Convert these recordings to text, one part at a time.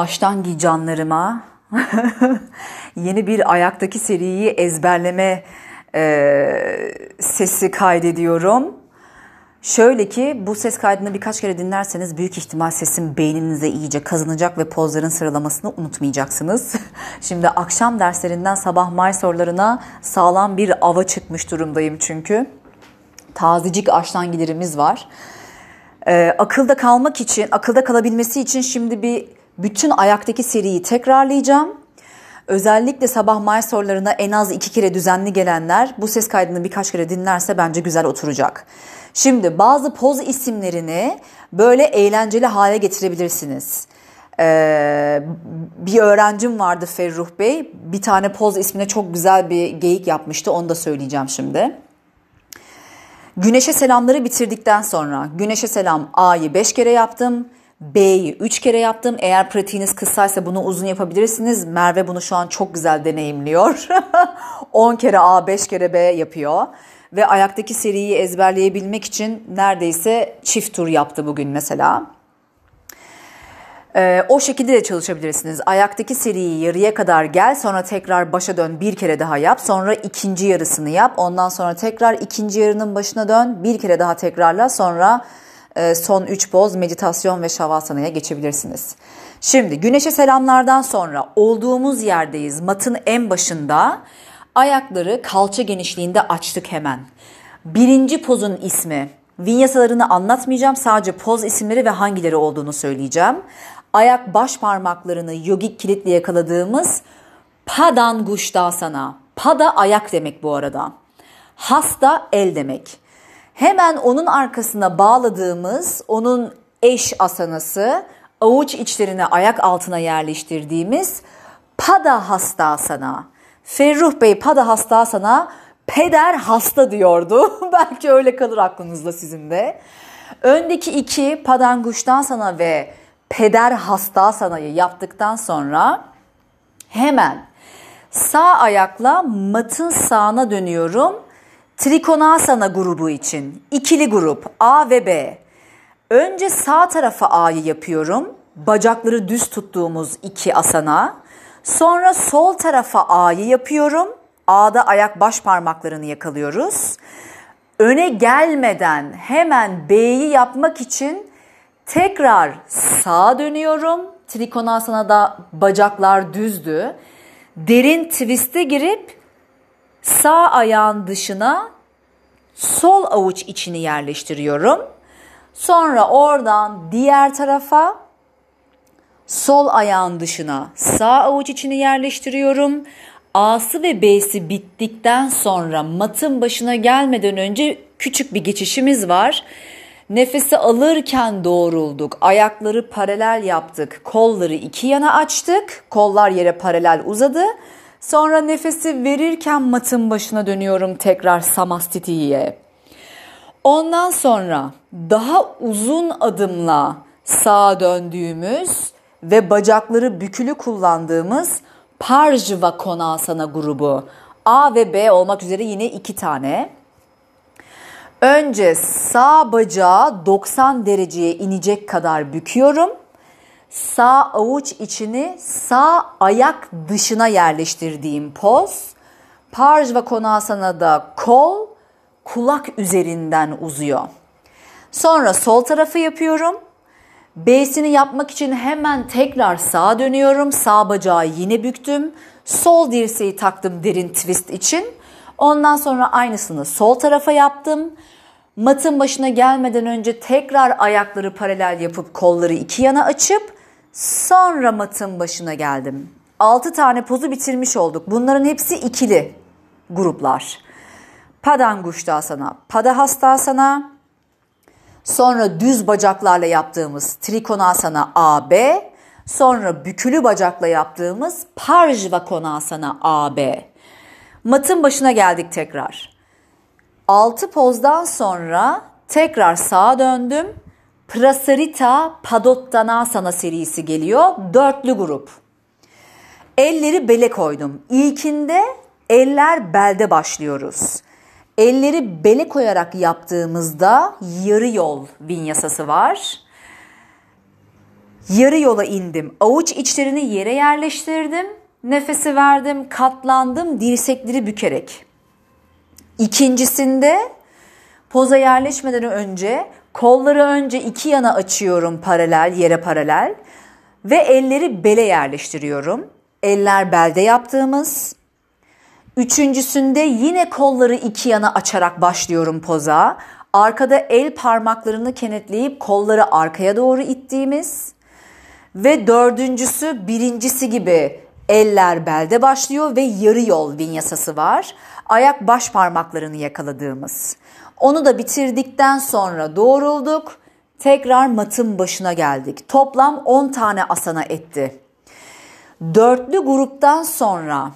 Aştangi canlarıma yeni bir ayaktaki seriyi ezberleme e, sesi kaydediyorum. Şöyle ki bu ses kaydını birkaç kere dinlerseniz büyük ihtimal sesim beyninize iyice kazınacak ve pozların sıralamasını unutmayacaksınız. Şimdi akşam derslerinden sabah may sorularına sağlam bir ava çıkmış durumdayım çünkü. Tazecik aştangilerimiz var. Ee, akılda kalmak için, akılda kalabilmesi için şimdi bir bütün ayaktaki seriyi tekrarlayacağım. Özellikle sabah may sorularına en az iki kere düzenli gelenler bu ses kaydını birkaç kere dinlerse bence güzel oturacak. Şimdi bazı poz isimlerini böyle eğlenceli hale getirebilirsiniz. Ee, bir öğrencim vardı Ferruh Bey. Bir tane poz ismine çok güzel bir geyik yapmıştı. Onu da söyleyeceğim şimdi. Güneşe selamları bitirdikten sonra güneşe selam A'yı 5 kere yaptım. B'yi 3 kere yaptım. Eğer pratiğiniz kısaysa bunu uzun yapabilirsiniz. Merve bunu şu an çok güzel deneyimliyor. 10 kere A, 5 kere B yapıyor. Ve ayaktaki seriyi ezberleyebilmek için neredeyse çift tur yaptı bugün mesela. Ee, o şekilde de çalışabilirsiniz. Ayaktaki seriyi yarıya kadar gel sonra tekrar başa dön bir kere daha yap. Sonra ikinci yarısını yap. Ondan sonra tekrar ikinci yarının başına dön bir kere daha tekrarla. Sonra son üç boz meditasyon ve şavasanaya geçebilirsiniz. Şimdi güneşe selamlardan sonra olduğumuz yerdeyiz. Matın en başında ayakları kalça genişliğinde açtık hemen. Birinci pozun ismi Vinyasalarını anlatmayacağım. Sadece poz isimleri ve hangileri olduğunu söyleyeceğim. Ayak baş parmaklarını yogik kilitle yakaladığımız Padangusthasana. Pada ayak demek bu arada. Hasta el demek. Hemen onun arkasına bağladığımız onun eş asanası avuç içlerine ayak altına yerleştirdiğimiz Pada Hastasana. Ferruh Bey Pada Hastasana peder hasta diyordu. Belki öyle kalır aklınızda sizin de. Öndeki iki Padanguş'tan sana ve peder hasta sanayı yaptıktan sonra hemen sağ ayakla matın sağına dönüyorum. Trikonasana grubu için ikili grup A ve B. Önce sağ tarafa A'yı yapıyorum. Bacakları düz tuttuğumuz iki asana. Sonra sol tarafa A'yı yapıyorum. A'da ayak baş parmaklarını yakalıyoruz. Öne gelmeden hemen B'yi yapmak için tekrar sağa dönüyorum. Trikonasana bacaklar düzdü. Derin twist'e girip sağ ayağın dışına sol avuç içini yerleştiriyorum. Sonra oradan diğer tarafa sol ayağın dışına sağ avuç içini yerleştiriyorum. A'sı ve B'si bittikten sonra matın başına gelmeden önce küçük bir geçişimiz var. Nefesi alırken doğrulduk. Ayakları paralel yaptık. Kolları iki yana açtık. Kollar yere paralel uzadı. Sonra nefesi verirken matın başına dönüyorum tekrar samastitiye. Ondan sonra daha uzun adımla sağa döndüğümüz ve bacakları bükülü kullandığımız Parjva Konasana grubu. A ve B olmak üzere yine iki tane. Önce sağ bacağı 90 dereceye inecek kadar büküyorum. Sağ avuç içini sağ ayak dışına yerleştirdiğim poz. Parjva Konasana'da kol kulak üzerinden uzuyor. Sonra sol tarafı yapıyorum. B'sini yapmak için hemen tekrar sağa dönüyorum. Sağ bacağı yine büktüm. Sol dirseği taktım derin twist için. Ondan sonra aynısını sol tarafa yaptım. Matın başına gelmeden önce tekrar ayakları paralel yapıp kolları iki yana açıp sonra matın başına geldim. 6 tane pozu bitirmiş olduk. Bunların hepsi ikili gruplar. Padanguştasana, Padahastasana, sonra düz bacaklarla yaptığımız Trikonasana AB, sonra bükülü bacakla yaptığımız Parjvakonasana AB. Matın başına geldik tekrar. 6 pozdan sonra tekrar sağa döndüm. Prasarita Padottanasana serisi geliyor. Dörtlü grup. Elleri bele koydum. İlkinde eller belde başlıyoruz. Elleri bele koyarak yaptığımızda yarı yol vinyasası var. Yarı yola indim. Avuç içlerini yere yerleştirdim. Nefesi verdim, katlandım dirsekleri bükerek. İkincisinde poza yerleşmeden önce kolları önce iki yana açıyorum paralel, yere paralel ve elleri bele yerleştiriyorum. Eller belde yaptığımız. Üçüncüsünde yine kolları iki yana açarak başlıyorum poza. Arkada el parmaklarını kenetleyip kolları arkaya doğru ittiğimiz. Ve dördüncüsü birincisi gibi eller belde başlıyor ve yarı yol vinyasası var. Ayak baş parmaklarını yakaladığımız. Onu da bitirdikten sonra doğrulduk. Tekrar matın başına geldik. Toplam 10 tane asana etti. Dörtlü gruptan sonra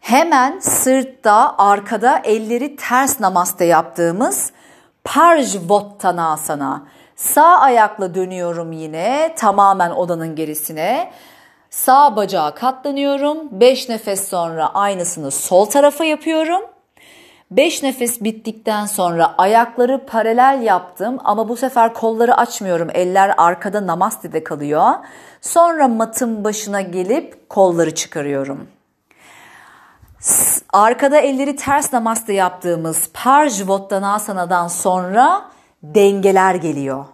hemen sırtta arkada elleri ters namaste yaptığımız Parjvottanasana. Sağ ayakla dönüyorum yine tamamen odanın gerisine. Sağ bacağı katlanıyorum. 5 nefes sonra aynısını sol tarafa yapıyorum. 5 nefes bittikten sonra ayakları paralel yaptım ama bu sefer kolları açmıyorum. Eller arkada namaste'de kalıyor. Sonra matın başına gelip kolları çıkarıyorum. Arkada elleri ters namaste yaptığımız Parjvottanasanadan sonra dengeler geliyor.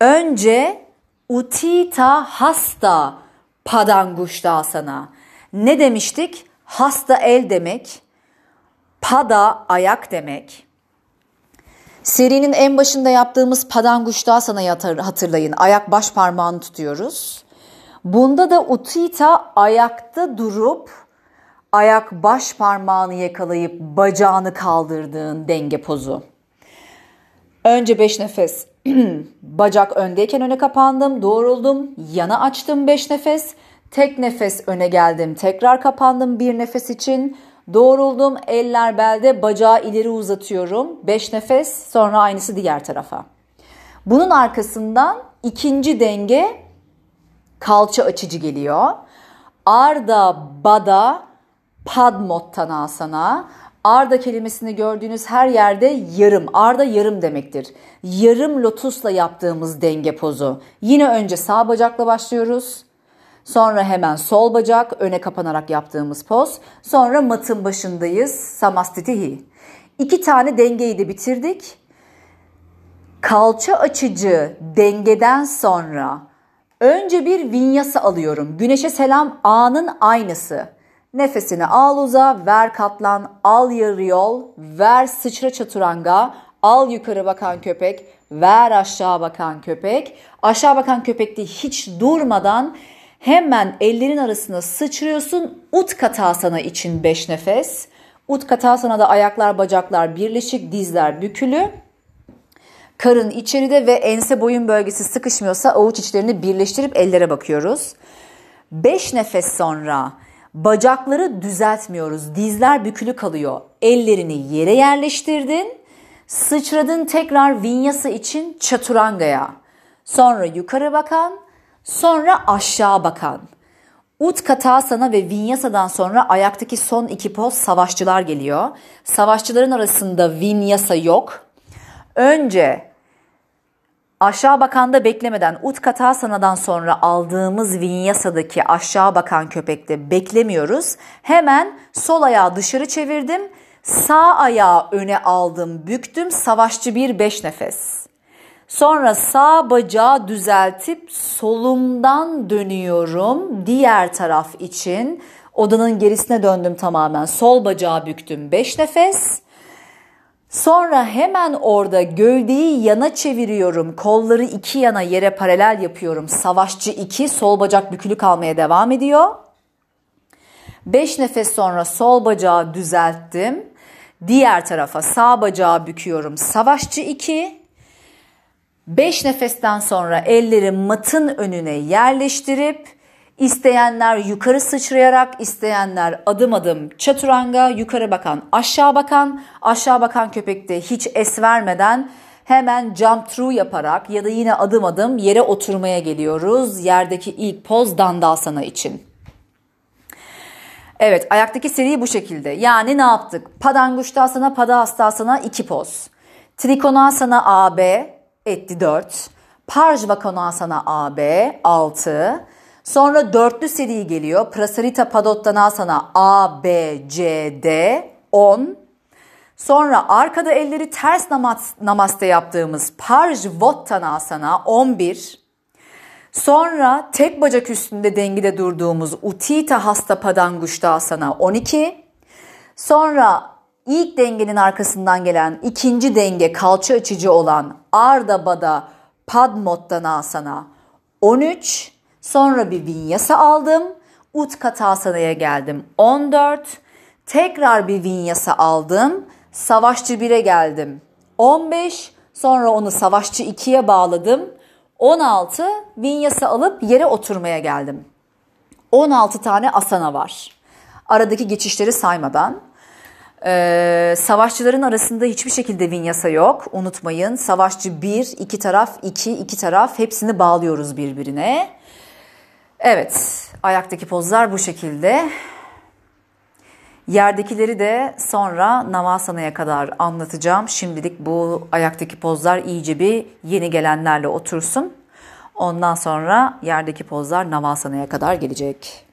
Önce Utita Hasta Padanguştasana. Ne demiştik? Hasta el demek. Pada ayak demek. Serinin en başında yaptığımız Padanguştasana'yı hatırlayın. Ayak baş parmağını tutuyoruz. Bunda da Utita ayakta durup ayak baş parmağını yakalayıp bacağını kaldırdığın denge pozu. Önce 5 nefes. Bacak öndeyken öne kapandım, doğruldum, yana açtım 5 nefes. Tek nefes öne geldim, tekrar kapandım bir nefes için. Doğruldum, eller belde, bacağı ileri uzatıyorum. 5 nefes, sonra aynısı diğer tarafa. Bunun arkasından ikinci denge kalça açıcı geliyor. Arda Bada Padmottanasana. Arda kelimesini gördüğünüz her yerde yarım. Arda yarım demektir. Yarım lotusla yaptığımız denge pozu. Yine önce sağ bacakla başlıyoruz. Sonra hemen sol bacak öne kapanarak yaptığımız poz. Sonra matın başındayız. Samastitihi. İki tane dengeyi de bitirdik. Kalça açıcı dengeden sonra önce bir vinyasa alıyorum. Güneşe selam A'nın aynısı. Nefesini al uza, ver katlan, al yarı yol, ver sıçra çaturanga, al yukarı bakan köpek, ver aşağı bakan köpek. Aşağı bakan köpekte hiç durmadan hemen ellerin arasına sıçrıyorsun. Utkatasana için 5 nefes. Utkatasana da ayaklar bacaklar birleşik, dizler bükülü. Karın içeride ve ense boyun bölgesi sıkışmıyorsa avuç içlerini birleştirip ellere bakıyoruz. 5 nefes sonra Bacakları düzeltmiyoruz. Dizler bükülü kalıyor. Ellerini yere yerleştirdin. Sıçradın tekrar vinyasa için çaturangaya. Sonra yukarı bakan, sonra aşağı bakan. Utkatasana ve Vinyasa'dan sonra ayaktaki son iki poz savaşçılar geliyor. Savaşçıların arasında Vinyasa yok. Önce Aşağı bakanda beklemeden Utkatasanadan sonra aldığımız Vinyasa'daki aşağı bakan köpekte beklemiyoruz. Hemen sol ayağı dışarı çevirdim. Sağ ayağı öne aldım, büktüm. Savaşçı bir beş nefes. Sonra sağ bacağı düzeltip solumdan dönüyorum diğer taraf için. Odanın gerisine döndüm tamamen. Sol bacağı büktüm 5 nefes. Sonra hemen orada gövdeyi yana çeviriyorum. Kolları iki yana yere paralel yapıyorum. Savaşçı 2 sol bacak bükülü kalmaya devam ediyor. 5 nefes sonra sol bacağı düzelttim. Diğer tarafa sağ bacağı büküyorum. Savaşçı 2. 5 nefesten sonra elleri matın önüne yerleştirip İsteyenler yukarı sıçrayarak, isteyenler adım adım çaturanga, yukarı bakan, aşağı bakan, aşağı bakan köpekte hiç es vermeden hemen jump through yaparak ya da yine adım adım yere oturmaya geliyoruz. Yerdeki ilk poz dandasana için. Evet ayaktaki seri bu şekilde. Yani ne yaptık? Padanguştasana, padahastasana iki poz. Trikonasana AB etti 4. Parjvakonasana AB 6. Sonra dörtlü seri geliyor. Prasarita Padottanasana A, B, C, D 10. Sonra arkada elleri ters namaz, namaste yaptığımız Parjvottanasana 11. Sonra tek bacak üstünde dengede durduğumuz Utita Hasta Padangusthasana 12. Sonra ilk dengenin arkasından gelen ikinci denge kalça açıcı olan Ardha Bada Padmottanasana 13. Sonra bir vinyasa aldım. Utkatasana'ya geldim 14. Tekrar bir vinyasa aldım. Savaşçı 1'e geldim 15. Sonra onu savaşçı 2'ye bağladım. 16 vinyasa alıp yere oturmaya geldim. 16 tane asana var. Aradaki geçişleri saymadan. Ee, savaşçıların arasında hiçbir şekilde vinyasa yok. Unutmayın savaşçı 1, iki taraf 2, iki taraf hepsini bağlıyoruz birbirine. Evet ayaktaki pozlar bu şekilde. Yerdekileri de sonra Navasana'ya kadar anlatacağım. Şimdilik bu ayaktaki pozlar iyice bir yeni gelenlerle otursun. Ondan sonra yerdeki pozlar Navasana'ya kadar gelecek.